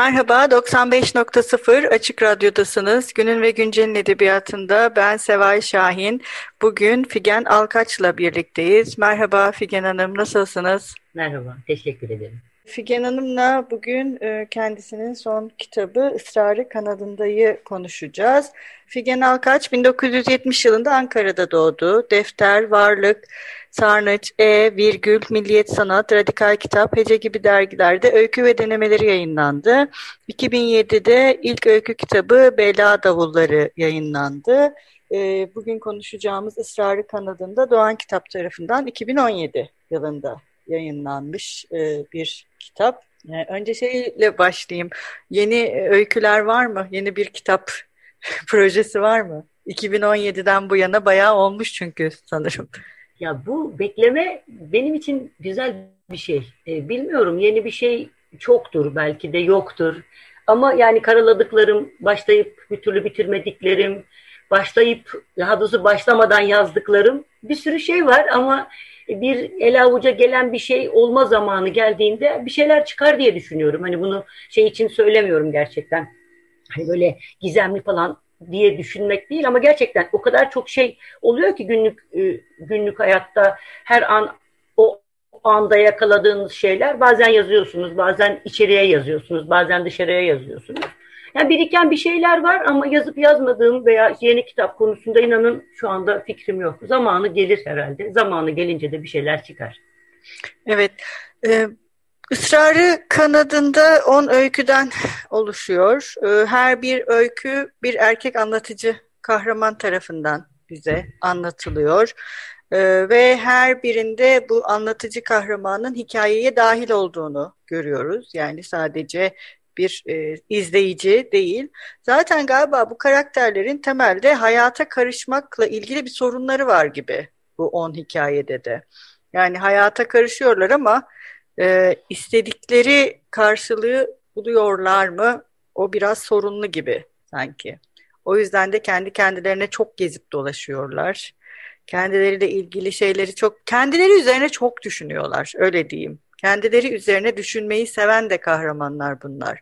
Merhaba, 95.0 Açık Radyo'dasınız. Günün ve Güncel'in edebiyatında ben Seval Şahin. Bugün Figen Alkaç'la birlikteyiz. Merhaba Figen Hanım, nasılsınız? Merhaba, teşekkür ederim. Figen Hanım'la bugün e, kendisinin son kitabı Israrı Kanadında'yı konuşacağız. Figen Alkaç 1970 yılında Ankara'da doğdu. Defter, Varlık, Sarnıç, E, Virgül, Milliyet Sanat, Radikal Kitap, Hece gibi dergilerde öykü ve denemeleri yayınlandı. 2007'de ilk öykü kitabı Bela Davulları yayınlandı. E, bugün konuşacağımız Israrı Kanadında Doğan Kitap tarafından 2017 yılında yayınlanmış e, bir kitap. Yani önce şeyle başlayayım. Yeni öyküler var mı? Yeni bir kitap projesi var mı? 2017'den bu yana bayağı olmuş çünkü sanırım. Ya bu bekleme benim için güzel bir şey. E, bilmiyorum yeni bir şey çoktur belki de yoktur. Ama yani karaladıklarım, başlayıp bir türlü bitirmediklerim, başlayıp daha doğrusu başlamadan yazdıklarım bir sürü şey var ama bir el avuca gelen bir şey olma zamanı geldiğinde bir şeyler çıkar diye düşünüyorum. Hani bunu şey için söylemiyorum gerçekten. Hani böyle gizemli falan diye düşünmek değil ama gerçekten o kadar çok şey oluyor ki günlük e, günlük hayatta her an o anda yakaladığınız şeyler bazen yazıyorsunuz, bazen içeriye yazıyorsunuz, bazen dışarıya yazıyorsunuz. Yani biriken bir şeyler var ama yazıp yazmadığım veya yeni kitap konusunda inanın şu anda fikrim yok. Zamanı gelir herhalde. Zamanı gelince de bir şeyler çıkar. Evet. Ee, ısrarı kanadında 10 öyküden oluşuyor. Ee, her bir öykü bir erkek anlatıcı kahraman tarafından bize anlatılıyor. Ee, ve her birinde bu anlatıcı kahramanın hikayeye dahil olduğunu görüyoruz. Yani sadece bir e, izleyici değil. Zaten galiba bu karakterlerin temelde hayata karışmakla ilgili bir sorunları var gibi bu on hikayede de. Yani hayata karışıyorlar ama e, istedikleri karşılığı buluyorlar mı? O biraz sorunlu gibi sanki. O yüzden de kendi kendilerine çok gezip dolaşıyorlar. Kendileriyle ilgili şeyleri çok, kendileri üzerine çok düşünüyorlar, öyle diyeyim. Kendileri üzerine düşünmeyi seven de kahramanlar bunlar.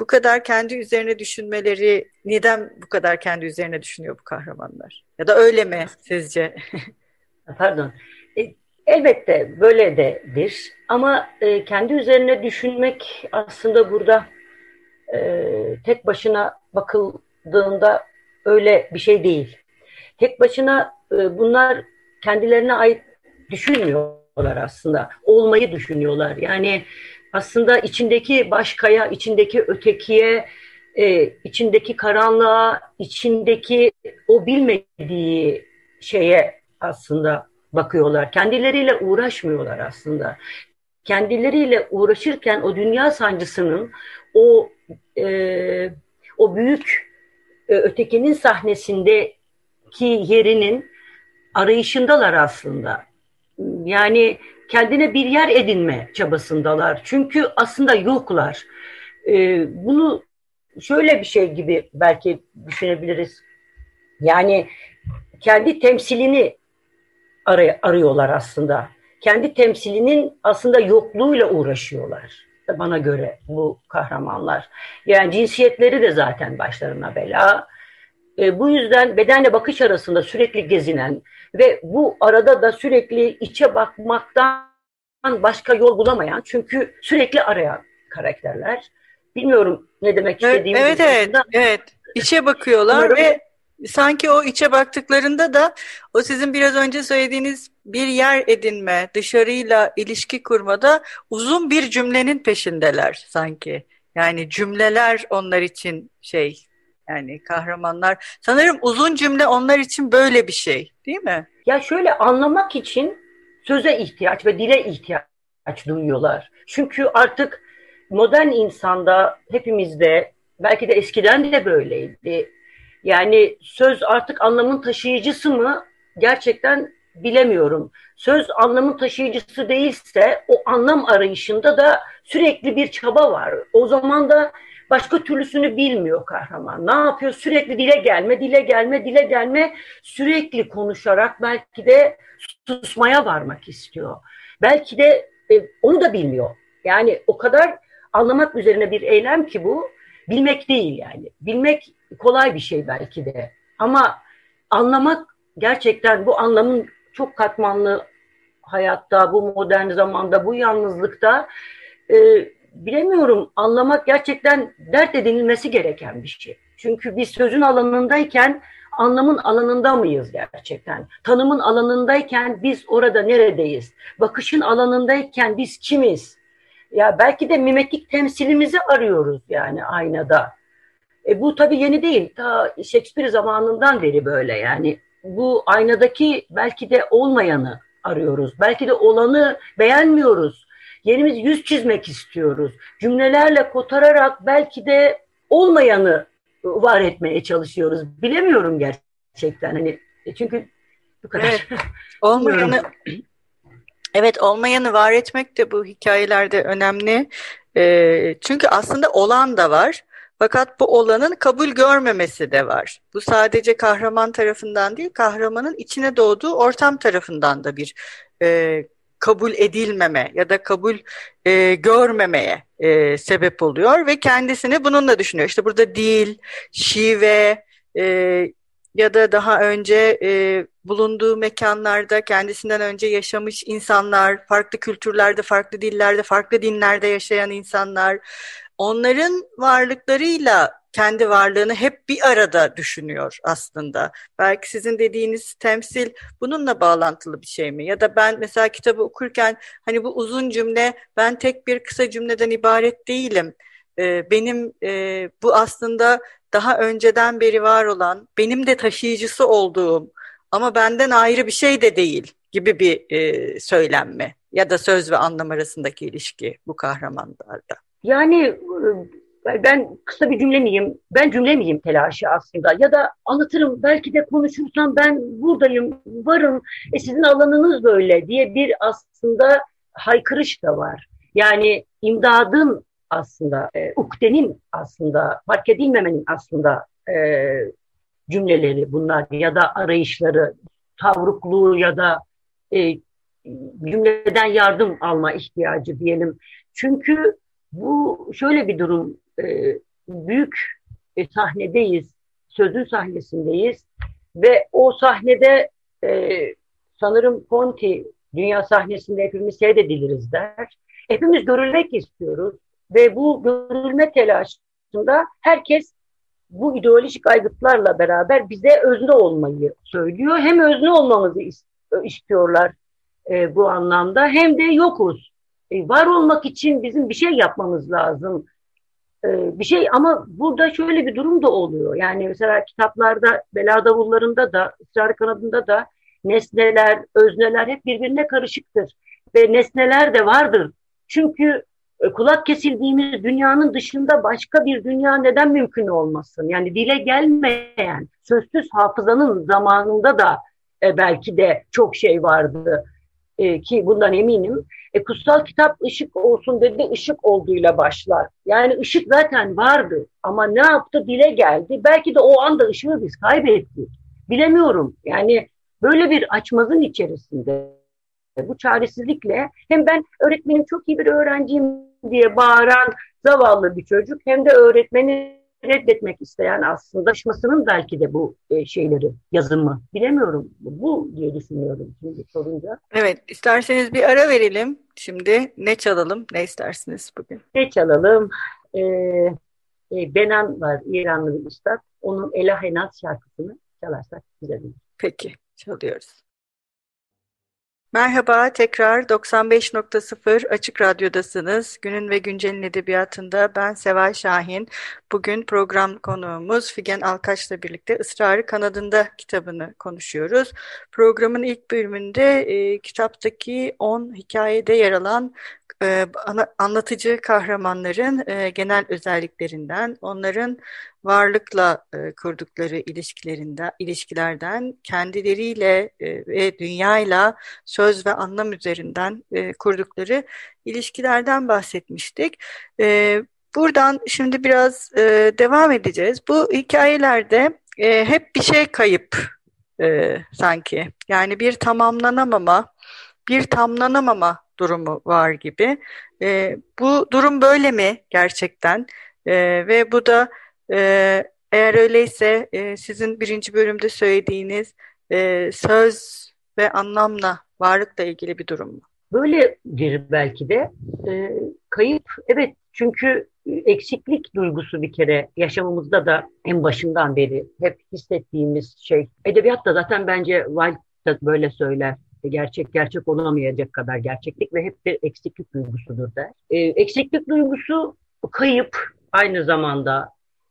Bu kadar kendi üzerine düşünmeleri, neden bu kadar kendi üzerine düşünüyor bu kahramanlar? Ya da öyle mi sizce? Pardon. E, elbette böyle dedir. Ama e, kendi üzerine düşünmek aslında burada e, tek başına bakıldığında öyle bir şey değil. Tek başına e, bunlar kendilerine ait düşünmüyorlar aslında. Olmayı düşünüyorlar. Yani aslında içindeki başkaya, içindeki ötekiye, e, içindeki karanlığa, içindeki o bilmediği şeye aslında bakıyorlar. Kendileriyle uğraşmıyorlar aslında. Kendileriyle uğraşırken o dünya sancısının o e, o büyük e, ötekinin sahnesindeki yerinin arayışındalar aslında. Yani kendine bir yer edinme çabasındalar. Çünkü aslında yoklar. Ee, bunu şöyle bir şey gibi belki düşünebiliriz. Yani kendi temsilini aray arıyorlar aslında. Kendi temsilinin aslında yokluğuyla uğraşıyorlar. Bana göre bu kahramanlar. Yani cinsiyetleri de zaten başlarına bela. E, bu yüzden bedenle bakış arasında sürekli gezinen ve bu arada da sürekli içe bakmaktan başka yol bulamayan çünkü sürekli arayan karakterler. Bilmiyorum ne demek istediğimi. Evet evet, evet içe bakıyorlar Umarım... ve sanki o içe baktıklarında da o sizin biraz önce söylediğiniz bir yer edinme, dışarıyla ilişki kurmada uzun bir cümlenin peşindeler sanki. Yani cümleler onlar için şey yani kahramanlar. Sanırım uzun cümle onlar için böyle bir şey değil mi? Ya şöyle anlamak için söze ihtiyaç ve dile ihtiyaç duyuyorlar. Çünkü artık modern insanda hepimizde belki de eskiden de böyleydi. Yani söz artık anlamın taşıyıcısı mı gerçekten bilemiyorum. Söz anlamın taşıyıcısı değilse o anlam arayışında da sürekli bir çaba var. O zaman da başka türlüsünü bilmiyor kahraman. Ne yapıyor? Sürekli dile gelme, dile gelme, dile gelme. Sürekli konuşarak belki de susmaya varmak istiyor. Belki de e, onu da bilmiyor. Yani o kadar anlamak üzerine bir eylem ki bu. Bilmek değil yani. Bilmek kolay bir şey belki de. Ama anlamak gerçekten bu anlamın çok katmanlı hayatta, bu modern zamanda, bu yalnızlıkta e, bilemiyorum anlamak gerçekten dert edinilmesi gereken bir şey. Çünkü biz sözün alanındayken anlamın alanında mıyız gerçekten? Tanımın alanındayken biz orada neredeyiz? Bakışın alanındayken biz kimiz? Ya belki de mimetik temsilimizi arıyoruz yani aynada. E bu tabii yeni değil. Ta Shakespeare zamanından beri böyle yani. Bu aynadaki belki de olmayanı arıyoruz. Belki de olanı beğenmiyoruz. Yerimiz yüz çizmek istiyoruz. Cümlelerle kotararak belki de olmayanı var etmeye çalışıyoruz. Bilemiyorum gerçekten. Hani e, çünkü bu kadar. Evet, olmayanı Evet olmayanı var etmek de bu hikayelerde önemli. E, çünkü aslında olan da var. Fakat bu olanın kabul görmemesi de var. Bu sadece kahraman tarafından değil, kahramanın içine doğduğu ortam tarafından da bir e, kabul edilmeme ya da kabul e, görmemeye e, sebep oluyor ve kendisini bununla düşünüyor. İşte burada dil, şive e, ya da daha önce e, bulunduğu mekanlarda kendisinden önce yaşamış insanlar, farklı kültürlerde, farklı dillerde, farklı dinlerde yaşayan insanlar, onların varlıklarıyla kendi varlığını hep bir arada düşünüyor aslında. Belki sizin dediğiniz temsil bununla bağlantılı bir şey mi? Ya da ben mesela kitabı okurken hani bu uzun cümle ben tek bir kısa cümleden ibaret değilim. Ee, benim e, bu aslında daha önceden beri var olan, benim de taşıyıcısı olduğum ama benden ayrı bir şey de değil gibi bir e, söylenme ya da söz ve anlam arasındaki ilişki bu kahramanlarda. Yani e, ben kısa bir cümle miyim? Ben cümle miyim telaşı aslında? Ya da anlatırım belki de konuşursam ben buradayım, varım, e sizin alanınız böyle diye bir aslında haykırış da var. Yani imdadın aslında, e, ukdenin aslında, fark edilmemenin aslında e, cümleleri bunlar ya da arayışları, tavrukluğu ya da e, cümleden yardım alma ihtiyacı diyelim. Çünkü bu şöyle bir durum, e, büyük e, sahnedeyiz, sözün sahnesindeyiz ve o sahnede e, sanırım Conti dünya sahnesinde hepimiz seyrediliriz der. Hepimiz görülmek istiyoruz ve bu görülme telaşında herkes bu ideolojik aygıtlarla beraber bize özne olmayı söylüyor. Hem özne olmamızı istiyorlar e, bu anlamda hem de yokuz. E, var olmak için bizim bir şey yapmamız lazım. E, bir şey ama burada şöyle bir durum da oluyor. Yani mesela kitaplarda, bela davullarında da, ısrar kanadında da nesneler, özneler hep birbirine karışıktır. Ve nesneler de vardır. Çünkü e, kulak kesildiğimiz dünyanın dışında başka bir dünya neden mümkün olmasın? Yani dile gelmeyen, sözsüz hafızanın zamanında da belki de çok şey vardı e, ki bundan eminim. E, kutsal kitap ışık olsun dedi, ışık olduğuyla başlar. Yani ışık zaten vardı ama ne yaptı dile geldi. Belki de o anda ışığı biz kaybettik. Bilemiyorum. Yani böyle bir açmazın içerisinde bu çaresizlikle hem ben öğretmenim çok iyi bir öğrenciyim diye bağıran zavallı bir çocuk hem de öğretmeni reddetmek isteyen aslında aşmasının belki de bu e, şeyleri yazımı bilemiyorum bu diye düşünüyorum şimdi sorunca. Evet isterseniz bir ara verelim şimdi ne çalalım ne istersiniz bugün? Ne çalalım ee, e, Benan var İranlı bir üstad onun Elahenaz şarkısını çalarsak güzel olur. Peki çalıyoruz. Merhaba, tekrar 95.0 Açık Radyo'dasınız. Günün ve Güncel'in edebiyatında ben Seval Şahin. Bugün program konuğumuz Figen Alkaç'la birlikte Israrı Kanadında kitabını konuşuyoruz. Programın ilk bölümünde e, kitaptaki 10 hikayede yer alan e, anlatıcı kahramanların e, genel özelliklerinden, onların varlıkla e, kurdukları ilişkilerinden, ilişkilerden, kendileriyle e, ve dünyayla söz ve anlam üzerinden e, kurdukları ilişkilerden bahsetmiştik. E, buradan şimdi biraz e, devam edeceğiz. Bu hikayelerde e, hep bir şey kayıp e, sanki. Yani bir tamamlanamama, bir tamlanamama durumu var gibi. E, bu durum böyle mi gerçekten? E, ve bu da ee, eğer öyleyse e, sizin birinci bölümde söylediğiniz e, söz ve anlamla, varlıkla ilgili bir durum mu? Böyledir belki de. E, kayıp, evet çünkü eksiklik duygusu bir kere yaşamımızda da en başından beri hep hissettiğimiz şey. Edebiyat da zaten bence Wilde böyle söyler. Gerçek gerçek olamayacak kadar gerçeklik ve hep bir eksiklik duygusudur der. E, eksiklik duygusu kayıp aynı zamanda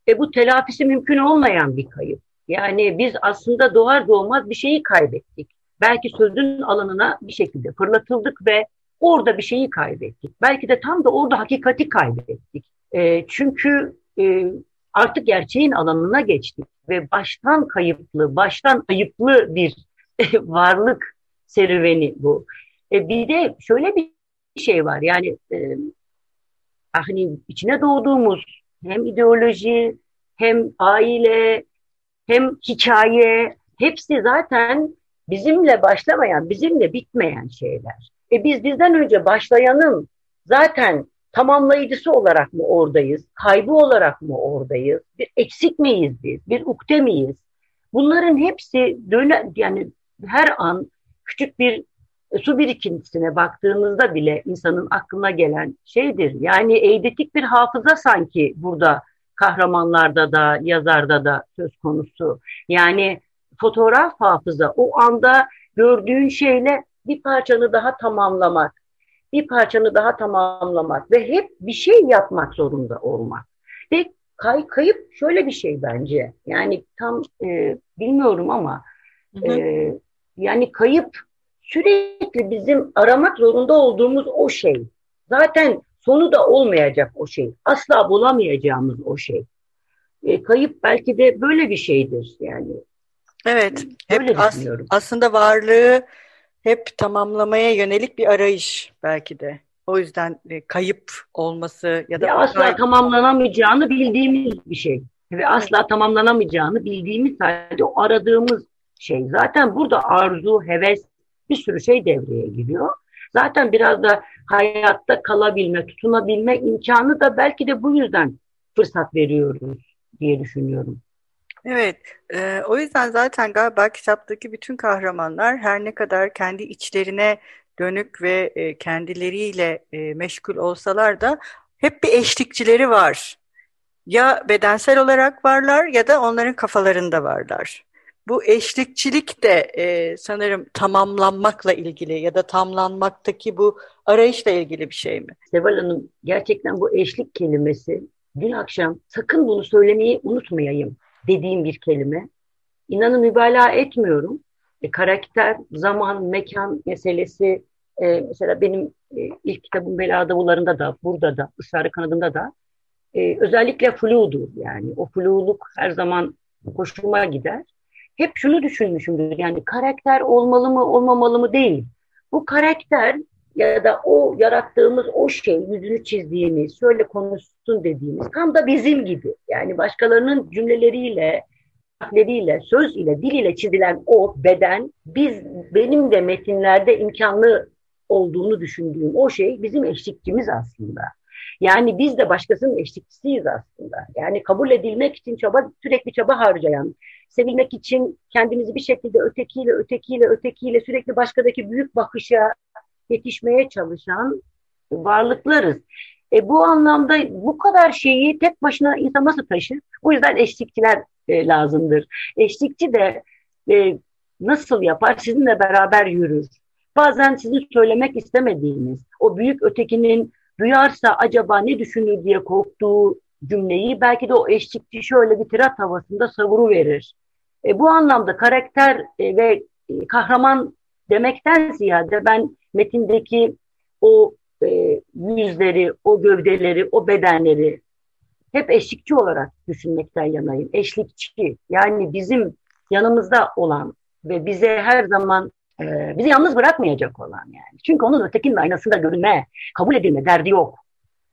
ve bu telafisi mümkün olmayan bir kayıp. Yani biz aslında doğar doğmaz bir şeyi kaybettik. Belki sözün alanına bir şekilde fırlatıldık ve orada bir şeyi kaybettik. Belki de tam da orada hakikati kaybettik. E, çünkü e, artık gerçeğin alanına geçtik ve baştan kayıplı, baştan ayıplı bir varlık serüveni bu. E, bir de şöyle bir şey var yani e, hani içine doğduğumuz hem ideoloji, hem aile, hem hikaye hepsi zaten bizimle başlamayan, bizimle bitmeyen şeyler. E biz bizden önce başlayanın zaten tamamlayıcısı olarak mı oradayız? Kaybı olarak mı oradayız? Bir eksik miyiz biz? Bir ukde miyiz? Bunların hepsi döne, yani her an küçük bir su birikintisine baktığımızda bile insanın aklına gelen şeydir. Yani eydetik bir hafıza sanki burada kahramanlarda da yazarda da söz konusu. Yani fotoğraf hafıza o anda gördüğün şeyle bir parçanı daha tamamlamak, bir parçanı daha tamamlamak ve hep bir şey yapmak zorunda olmak. Ve kay, kayıp şöyle bir şey bence. Yani tam e, bilmiyorum ama hı hı. E, yani kayıp sürekli bizim aramak zorunda olduğumuz o şey. Zaten sonu da olmayacak o şey. Asla bulamayacağımız o şey. E, kayıp belki de böyle bir şeydir yani. Evet. Hep as aslında varlığı hep tamamlamaya yönelik bir arayış belki de. O yüzden e, kayıp olması ya da ya asla kayıp... tamamlanamayacağını bildiğimiz bir şey. Ve asla tamamlanamayacağını bildiğimiz halde o aradığımız şey. Zaten burada arzu, heves, bir sürü şey devreye giriyor. Zaten biraz da hayatta kalabilme, tutunabilme imkanı da belki de bu yüzden fırsat veriyoruz diye düşünüyorum. Evet, e, o yüzden zaten galiba kitaptaki bütün kahramanlar her ne kadar kendi içlerine dönük ve e, kendileriyle e, meşgul olsalar da hep bir eşlikçileri var. Ya bedensel olarak varlar ya da onların kafalarında varlar. Bu eşlikçilik de e, sanırım tamamlanmakla ilgili ya da tamlanmaktaki bu arayışla ilgili bir şey mi? Seval Hanım gerçekten bu eşlik kelimesi dün akşam sakın bunu söylemeyi unutmayayım dediğim bir kelime. İnanın mübalağa etmiyorum. E, karakter, zaman, mekan meselesi e, mesela benim e, ilk kitabım Bela Davullarında da burada da ısrarı kanadında da e, özellikle fludur yani. O fluluk her zaman hoşuma gider hep şunu düşünmüşümdür. Yani karakter olmalı mı olmamalı mı değil. Bu karakter ya da o yarattığımız o şey, yüzünü çizdiğimiz, şöyle konuşsun dediğimiz tam da bizim gibi. Yani başkalarının cümleleriyle, harfleriyle, söz ile, dil ile çizilen o beden biz benim de metinlerde imkanlı olduğunu düşündüğüm o şey bizim eşlikçimiz aslında. Yani biz de başkasının eşlikçisiyiz aslında. Yani kabul edilmek için çaba sürekli çaba harcayan, sevilmek için kendimizi bir şekilde ötekiyle, ötekiyle, ötekiyle sürekli başkadaki büyük bakışa yetişmeye çalışan varlıklarız. E, bu anlamda bu kadar şeyi tek başına insan nasıl taşır? O yüzden eşlikçiler e, lazımdır. Eşlikçi de e, nasıl yapar? Sizinle beraber yürür. bazen sizin söylemek istemediğiniz, o büyük ötekinin duyarsa acaba ne düşünür diye korktuğu cümleyi belki de o eşlikçi şöyle bir tirat havasında savuru verir. E, bu anlamda karakter e, ve e, kahraman demekten ziyade ben metindeki o e, yüzleri, o gövdeleri, o bedenleri hep eşlikçi olarak düşünmekten yanayım. Eşlikçi yani bizim yanımızda olan ve bize her zaman e, bizi yalnız bırakmayacak olan yani. Çünkü onun ötekinin aynasında görünme, kabul edilme derdi yok.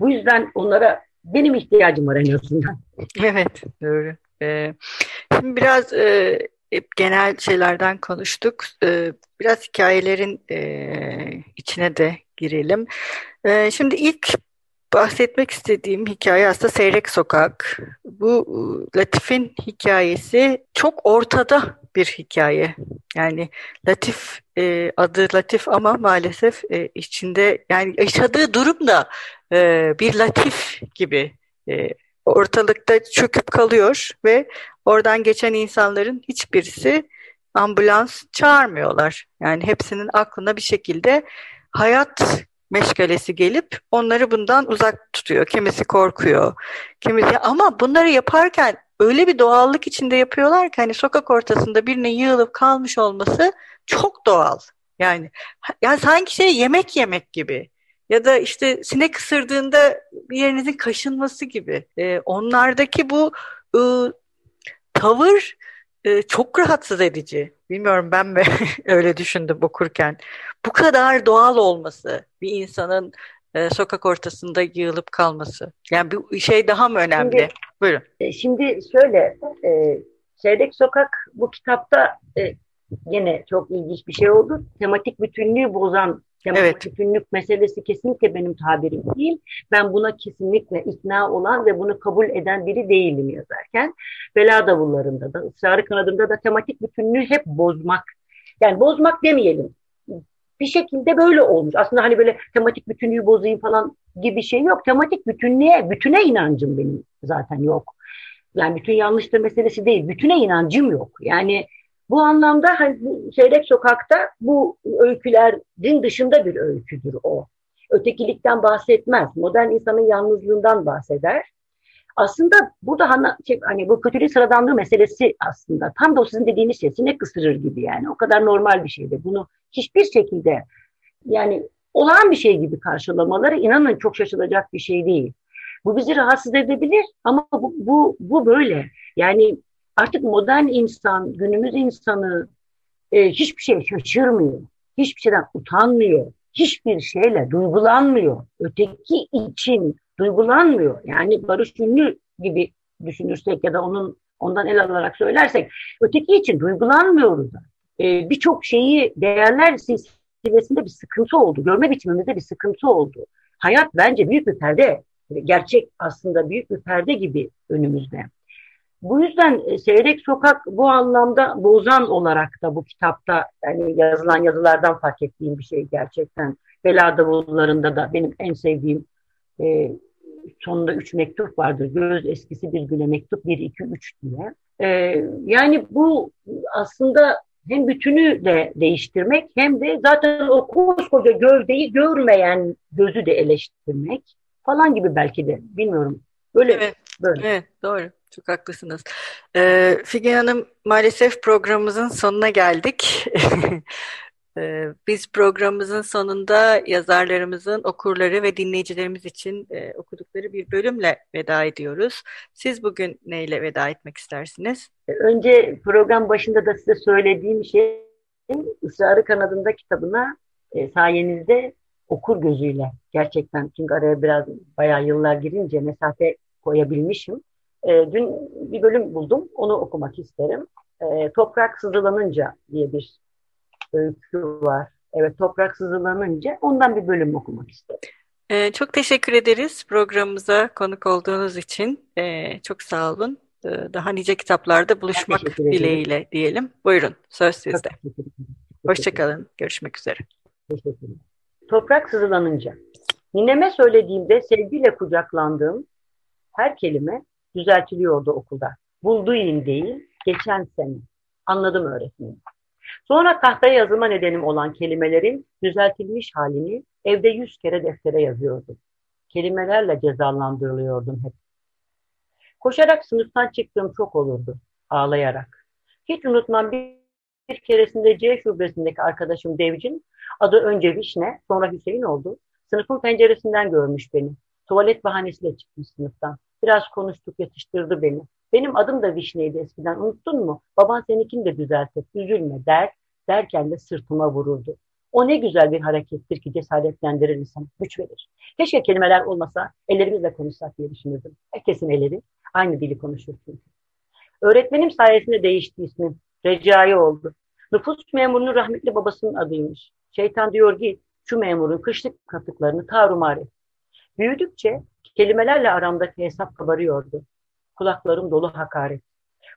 Bu yüzden onlara benim ihtiyacım var en azından. Evet, doğru. Ee, şimdi biraz e, genel şeylerden konuştuk. Ee, biraz hikayelerin e, içine de girelim. Ee, şimdi ilk bahsetmek istediğim hikaye aslında Seyrek Sokak. Bu e, Latif'in hikayesi çok ortada bir hikaye. Yani Latif e, adı Latif ama maalesef e, içinde yani yaşadığı durum da e, bir Latif gibi e, ortalıkta çöküp kalıyor ve oradan geçen insanların hiçbirisi ambulans çağırmıyorlar. Yani hepsinin aklına bir şekilde hayat meşgalesi gelip onları bundan uzak tutuyor. Kimisi korkuyor. Kimisi ama bunları yaparken öyle bir doğallık içinde yapıyorlar ki hani sokak ortasında birine yığılıp kalmış olması çok doğal. Yani yani sanki şey yemek yemek gibi ya da işte sinek ısırdığında yerinizin kaşınması gibi. Ee, onlardaki bu ıı, tavır ıı, çok rahatsız edici. Bilmiyorum ben mi öyle düşündüm okurken. Bu kadar doğal olması bir insanın e, sokak ortasında yığılıp kalması. Yani bir şey daha mı önemli? Şimdi, Buyurun. E, şimdi şöyle, e, Çeyrek Sokak bu kitapta e, yine çok ilginç bir şey oldu. Tematik bütünlüğü bozan Tematik evet. bütünlük meselesi kesinlikle benim tabirim değil. Ben buna kesinlikle ikna olan ve bunu kabul eden biri değilim yazarken. Bela davullarında da, ısrarı kanadında da tematik bütünlüğü hep bozmak. Yani bozmak demeyelim. Bir şekilde böyle olmuş. Aslında hani böyle tematik bütünlüğü bozayım falan gibi bir şey yok. Tematik bütünlüğe, bütüne inancım benim zaten yok. Yani bütün yanlıştır meselesi değil. Bütüne inancım yok. Yani bu anlamda hani Seyrek Sokak'ta bu öykülerin dışında bir öyküdür o. Ötekilikten bahsetmez. Modern insanın yalnızlığından bahseder. Aslında burada hani, hani bu kötülüğün sıradanlığı meselesi aslında tam da o sizin dediğiniz şey sinek ısırır gibi yani. O kadar normal bir şeydi. Bunu hiçbir şekilde yani olağan bir şey gibi karşılamaları inanın çok şaşılacak bir şey değil. Bu bizi rahatsız edebilir ama bu, bu, bu böyle. Yani artık modern insan, günümüz insanı e, hiçbir şey şaşırmıyor. Hiçbir şeyden utanmıyor. Hiçbir şeyle duygulanmıyor. Öteki için duygulanmıyor. Yani Barış Ünlü gibi düşünürsek ya da onun ondan el alarak söylersek öteki için duygulanmıyoruz. Ee, Birçok şeyi değerler silsilesinde bir sıkıntı oldu. Görme biçimimizde bir sıkıntı oldu. Hayat bence büyük bir perde. Gerçek aslında büyük bir perde gibi önümüzde. Bu yüzden e, Seyrek Sokak bu anlamda bozan olarak da bu kitapta yani yazılan yazılardan fark ettiğim bir şey gerçekten. Bela davullarında da benim en sevdiğim e, sonunda üç mektup vardır. Göz eskisi bir güne mektup bir iki üç diye. E, yani bu aslında hem bütünü de değiştirmek hem de zaten o koskoca gövdeyi görmeyen gözü de eleştirmek falan gibi belki de bilmiyorum. Böyle evet, böyle. Evet, doğru. Çok haklısınız. Ee, Figen Hanım maalesef programımızın sonuna geldik. ee, biz programımızın sonunda yazarlarımızın okurları ve dinleyicilerimiz için e, okudukları bir bölümle veda ediyoruz. Siz bugün neyle veda etmek istersiniz? Önce program başında da size söylediğim şey ısrarı kanadında kitabına e, sayenizde okur gözüyle gerçekten çünkü araya biraz bayağı yıllar girince mesafe koyabilmişim. E, dün bir bölüm buldum. Onu okumak isterim. E, Toprak Sızılanınca diye bir öykü var. Evet, Toprak Sızılanınca ondan bir bölüm okumak isterim. Ee, çok teşekkür ederiz programımıza konuk olduğunuz için. Ee, çok sağ olun. Ee, daha nice kitaplarda buluşmak dileğiyle diyelim. Buyurun, söz sizde. Hoşçakalın, görüşmek üzere. Toprak sızılanınca. Nineme söylediğimde sevgiyle kucaklandığım her kelime düzeltiliyordu okulda. Bulduğun değil, geçen sene. Anladım öğretmenim. Sonra tahtaya yazılma nedenim olan kelimelerin düzeltilmiş halini evde yüz kere deftere yazıyordum. Kelimelerle cezalandırılıyordum hep. Koşarak sınıftan çıktığım çok olurdu, ağlayarak. Hiç unutmam bir, bir keresinde C şubesindeki arkadaşım Devcin, adı önce Vişne, sonra Hüseyin oldu. Sınıfın penceresinden görmüş beni. Tuvalet bahanesiyle çıkmış sınıftan. Biraz konuştuk, yatıştırdı beni. Benim adım da Vişne'ydi eskiden, unuttun mu? Baban seninkini de düzeltir, üzülme der, derken de sırtıma vururdu. O ne güzel bir harekettir ki cesaretlendirir insanı, güç verir. Keşke kelimeler olmasa ellerimizle konuşsak diye düşünürdüm. Herkesin elleri aynı dili konuşur çünkü. Öğretmenim sayesinde değişti ismim. Recai oldu. Nüfus memurunun rahmetli babasının adıymış. Şeytan diyor ki şu memurun kışlık katıklarını tarumar et. Büyüdükçe kelimelerle aramdaki hesap kabarıyordu. Kulaklarım dolu hakaret.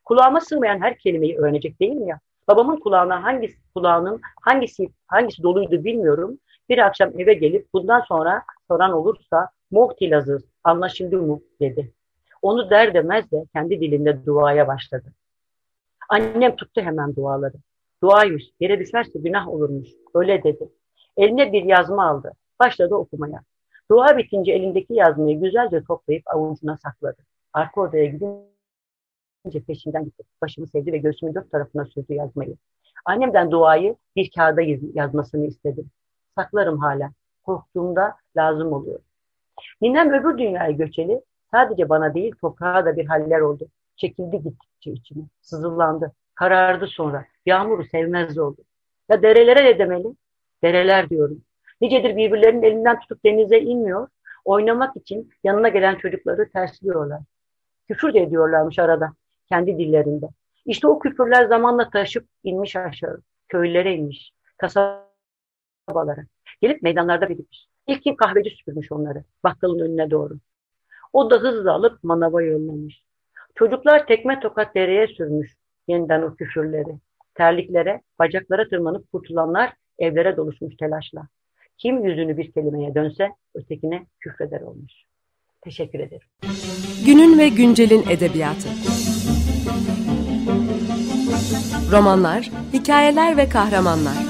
Kulağıma sığmayan her kelimeyi öğrenecek değil mi ya? Babamın kulağına hangisi kulağının hangisi hangisi doluydu bilmiyorum. Bir akşam eve gelip bundan sonra soran olursa muhtilazız anlaşıldı mı dedi. Onu der demez de kendi dilinde duaya başladı. Annem tuttu hemen duaları. Duaymış, yere düşerse günah olurmuş. Öyle dedi. Eline bir yazma aldı. Başladı okumaya. Dua bitince elindeki yazmayı güzelce toplayıp avucuna sakladı. Arka odaya gidince peşinden gitti. Başımı sevdi ve göğsümün dört tarafına sürdü yazmayı. Annemden duayı bir kağıda yazmasını istedim. Saklarım hala. Korktuğumda lazım oluyor. Ninem öbür dünyaya göçeli sadece bana değil toprağa da bir haller oldu. Çekildi gittikçe içime. Sızılandı. Karardı sonra. Yağmuru sevmez oldu. Ya derelere ne demeli? Dereler diyorum. Nicedir birbirlerinin elinden tutup denize inmiyor. Oynamak için yanına gelen çocukları tersliyorlar. Küfür de ediyorlarmış arada. Kendi dillerinde. İşte o küfürler zamanla taşıp inmiş aşağı. Köylere inmiş. Kasabalara. Gelip meydanlarda birikmiş. İlk kim kahveci süpürmüş onları. Bakkalın önüne doğru. O da hızla alıp manava yollamış. Çocuklar tekme tokat dereye sürmüş yeniden o küfürleri. Terliklere, bacaklara tırmanıp kurtulanlar evlere doluşmuş telaşla. Kim yüzünü bir kelimeye dönse ötekine küfreder olmuş. Teşekkür ederim. Günün ve güncelin edebiyatı. Romanlar, hikayeler ve kahramanlar.